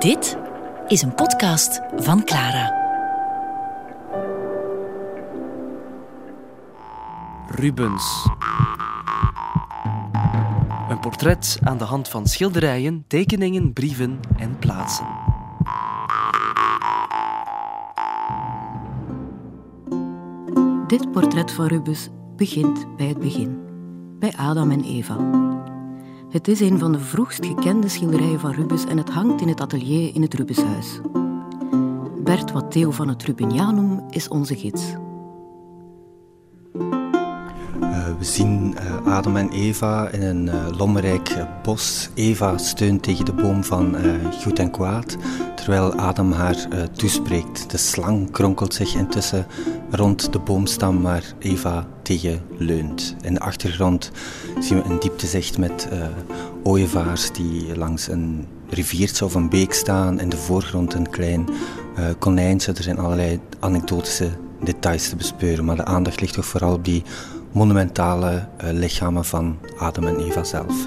Dit is een podcast van Clara. Rubens. Een portret aan de hand van schilderijen, tekeningen, brieven en plaatsen. Dit portret van Rubens begint bij het begin, bij Adam en Eva. Het is een van de vroegst gekende schilderijen van Rubens en het hangt in het atelier in het Rubenshuis. Bert Watteo van het Rubinianum is onze gids. We zien uh, Adam en Eva in een uh, lommerrijk bos. Eva steunt tegen de boom van goed en kwaad, terwijl Adam haar toespreekt. De slang kronkelt zich intussen rond de boomstam waar Eva tegen leunt. In de achtergrond zien we een dieptezicht met ooievaars die langs een riviertje of een beek staan. In de voorgrond een klein konijntje. Er zijn allerlei anekdotische details te bespeuren, maar de aandacht ligt toch vooral op die monumentale uh, lichamen van Adam en Eva zelf.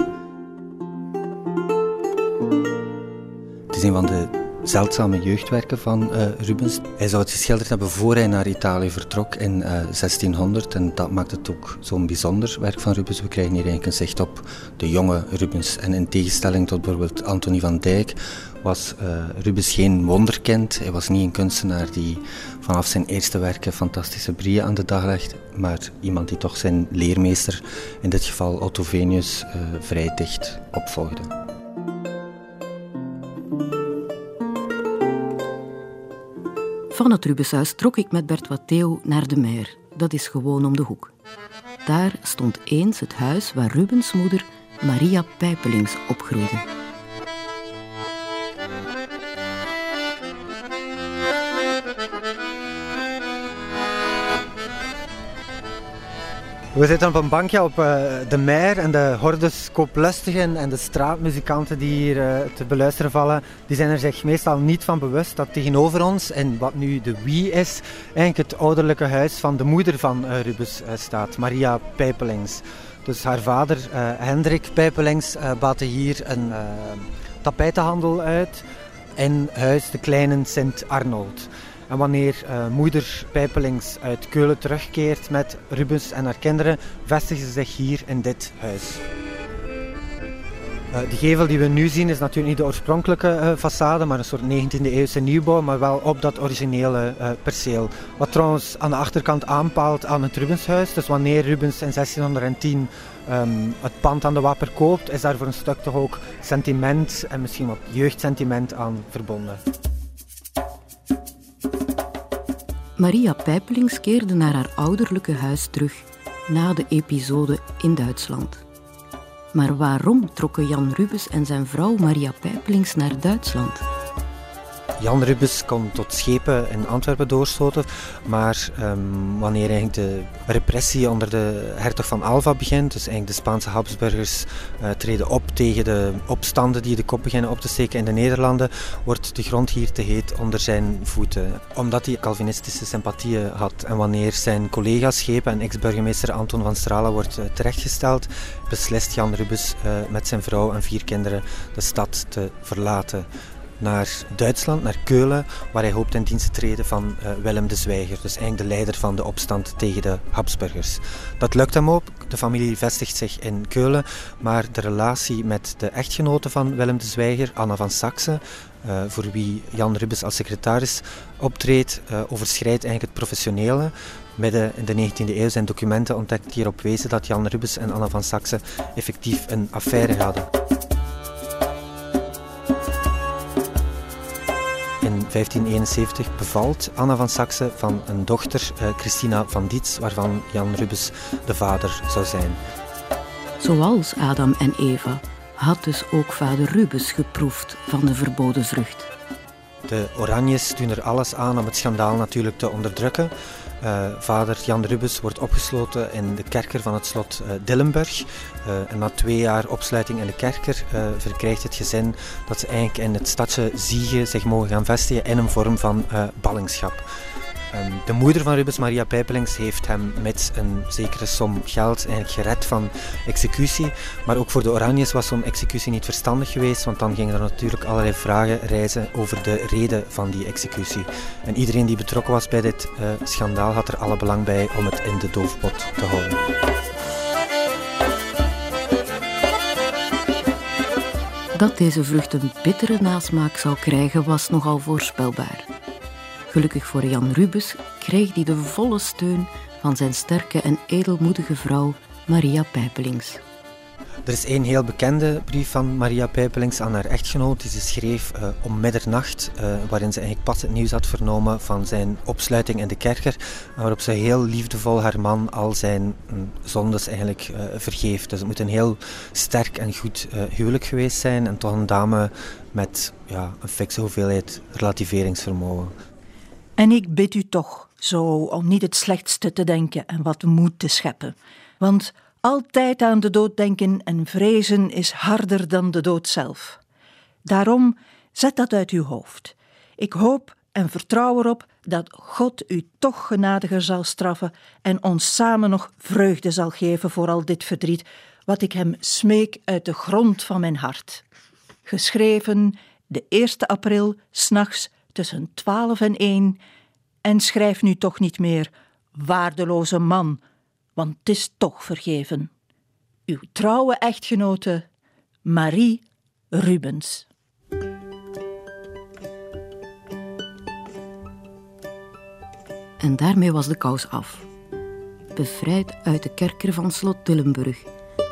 Het is een van de zeldzame jeugdwerken van uh, Rubens. Hij zou het geschilderd hebben voor hij naar Italië vertrok in uh, 1600 en dat maakt het ook zo'n bijzonder werk van Rubens. We krijgen hier eigenlijk een zicht op de jonge Rubens en in tegenstelling tot bijvoorbeeld Antonie van Dijk was uh, Rubens geen wonderkind. Hij was niet een kunstenaar die vanaf zijn eerste werken fantastische brieën aan de dag legt, maar iemand die toch zijn leermeester, in dit geval Otto Venius, vrij dicht opvolgde. Van het Rubenshuis trok ik met Bert Watteo naar de Meer. Dat is gewoon om de hoek. Daar stond eens het huis waar Rubens moeder Maria Pijpelings opgroeide. We zitten op een bankje op uh, de Meer en de hordes kooplustigen en de straatmuzikanten die hier uh, te beluisteren vallen, die zijn er zich meestal niet van bewust dat tegenover ons, en wat nu de Wie is, eigenlijk het ouderlijke huis van de moeder van uh, Rubens staat, Maria Pijpelings. Dus haar vader, Hendrik Pijpelings, baatte hier een tapijtenhandel uit in huis de Kleine Sint-Arnold. En wanneer uh, moeder Pijpelings uit Keulen terugkeert met Rubens en haar kinderen, vestigen ze zich hier in dit huis. Uh, de gevel die we nu zien is natuurlijk niet de oorspronkelijke uh, façade, maar een soort 19e eeuwse nieuwbouw, maar wel op dat originele perceel. Wat trouwens aan de achterkant aanpaalt aan het Rubenshuis. Dus wanneer Rubens in 1610 um, het pand aan de Wapper koopt, is daar voor een stuk toch ook sentiment en misschien wat jeugdsentiment aan verbonden. Maria Pijpelings keerde naar haar ouderlijke huis terug na de episode in Duitsland. Maar waarom trokken Jan Rubens en zijn vrouw Maria Pijpelings naar Duitsland? Jan Rubens kon tot schepen in Antwerpen doorstoten, maar um, wanneer eigenlijk de repressie onder de hertog van Alva begint, dus eigenlijk de Spaanse Habsburgers uh, treden op tegen de opstanden die de kop beginnen op te steken in de Nederlanden, wordt de grond hier te heet onder zijn voeten. Omdat hij Calvinistische sympathieën had en wanneer zijn collega schepen en ex-burgemeester Anton van Strala wordt uh, terechtgesteld, beslist Jan Rubens uh, met zijn vrouw en vier kinderen de stad te verlaten naar Duitsland, naar Keulen, waar hij hoopt in dienst te treden van uh, Willem de Zwijger, dus eigenlijk de leider van de opstand tegen de Habsburgers. Dat lukt hem ook, de familie vestigt zich in Keulen, maar de relatie met de echtgenote van Willem de Zwijger, Anna van Saxe, uh, voor wie Jan Rubens als secretaris optreedt, uh, overschrijdt eigenlijk het professionele. Midden in de 19e eeuw zijn documenten ontdekt die erop wezen dat Jan Rubens en Anna van Saxe effectief een affaire hadden. 1571 bevalt Anna van Saxe van een dochter, uh, Christina van Dietz, waarvan Jan Rubens de vader zou zijn. Zoals Adam en Eva had dus ook vader Rubens geproefd van de verboden vrucht. De Oranjes doen er alles aan om het schandaal natuurlijk te onderdrukken. Uh, vader Jan Rubens wordt opgesloten in de kerker van het slot uh, Dillenburg. Uh, en na twee jaar opsluiting in de kerker verkrijgt het gezin dat ze eigenlijk in het stadje Ziege zich mogen gaan vestigen in een vorm van ballingschap. Ehm, de moeder van Rubens, Maria Pijpelings, heeft hem met een zekere som geld eigenlijk gered van executie. Maar ook voor de Oranjes was zo'n executie niet verstandig geweest, want dan gingen er natuurlijk allerlei vragen reizen over de reden van die executie. En iedereen die betrokken was bij dit uh, schandaal had er alle belang bij om het in de doofpot te houden. Dat deze vrucht een bittere nasmaak zou krijgen, was nogal voorspelbaar. Gelukkig voor Jan Rubens kreeg hij de volle steun van zijn sterke en edelmoedige vrouw Maria Pijpelings. Er is één heel bekende brief van Maria Pijpelings aan haar echtgenoot die ze schreef uh, om middernacht, uh, waarin ze eigenlijk pas het nieuws had vernomen van zijn opsluiting in de kerker, waarop ze heel liefdevol haar man al zijn mm, zondes eigenlijk uh, vergeeft. Dus het moet een heel sterk en goed huwelijk geweest zijn en toch een dame met ja, een fikse hoeveelheid relativeringsvermogen. En ik bid u toch zo om niet het slechtste te denken en wat moed te scheppen. Want altijd aan de dood denken en vrezen is harder dan de dood zelf. Daarom zet dat uit uw hoofd. Ik hoop en vertrouw erop dat God u toch genadiger zal straffen en ons samen nog vreugde zal geven voor al dit verdriet, wat ik hem smeek uit de grond van mijn hart. Geschreven de 1 april, s'nachts tussen 12 en 1, en schrijf nu toch niet meer, waardeloze man, want het is toch vergeven. Uw trouwe echtgenote Marie Rubens. En daarmee was de kous af. Bevrijd uit de kerker van slot Tillenburg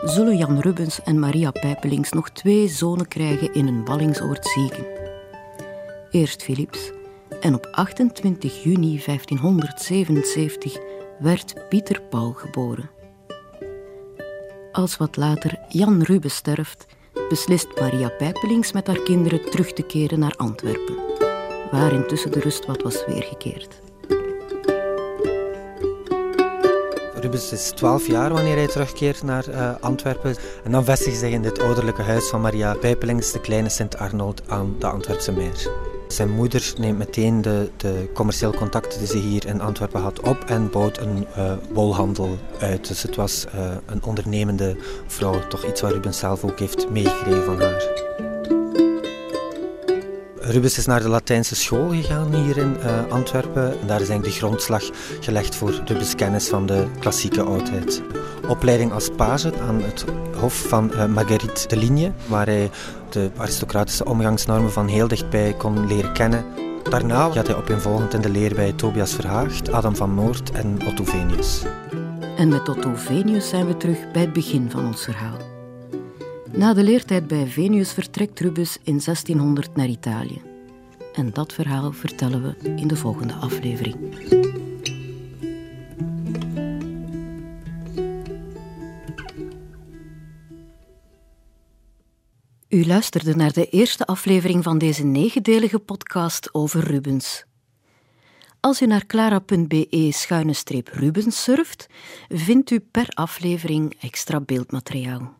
zullen Jan Rubens en Maria Pijpelings nog twee zonen krijgen in een ballingsoord zieken. Eerst Philips en op 28 juni 1577 werd Pieter Paul geboren. Als wat later Jan Rubens sterft, beslist Maria Pijpelings met haar kinderen terug te keren naar Antwerpen, waar intussen de rust wat was weergekeerd. Rubens is 12 jaar wanneer hij terugkeert naar uh, Antwerpen. En dan vestigt zich in dit ouderlijke huis van Maria Pijpelings, de kleine Sint Arnold, aan de Antwerpse meer. Zijn moeder neemt meteen de, de commerciële contacten die ze hier in Antwerpen had op en bouwt een uh, wolhandel uit. Dus het was uh, een ondernemende vrouw, toch iets waar Rubens zelf ook heeft meegekregen van haar. Rubens is naar de Latijnse school gegaan hier in uh, Antwerpen. En daar is eigenlijk de grondslag gelegd voor Rubens' kennis van de klassieke oudheid. Opleiding als page aan het hof van uh, Marguerite de Ligne, waar hij de aristocratische omgangsnormen van heel dichtbij kon leren kennen. Daarna gaat hij opeenvolgend in de leer bij Tobias Verhaagd, Adam van Noort en Otto Venius. En met Otto Venius zijn we terug bij het begin van ons verhaal. Na de leertijd bij Venius vertrekt Rubens in 1600 naar Italië. En dat verhaal vertellen we in de volgende aflevering. U luisterde naar de eerste aflevering van deze negendelige podcast over Rubens. Als u naar clara.be-rubens surft, vindt u per aflevering extra beeldmateriaal.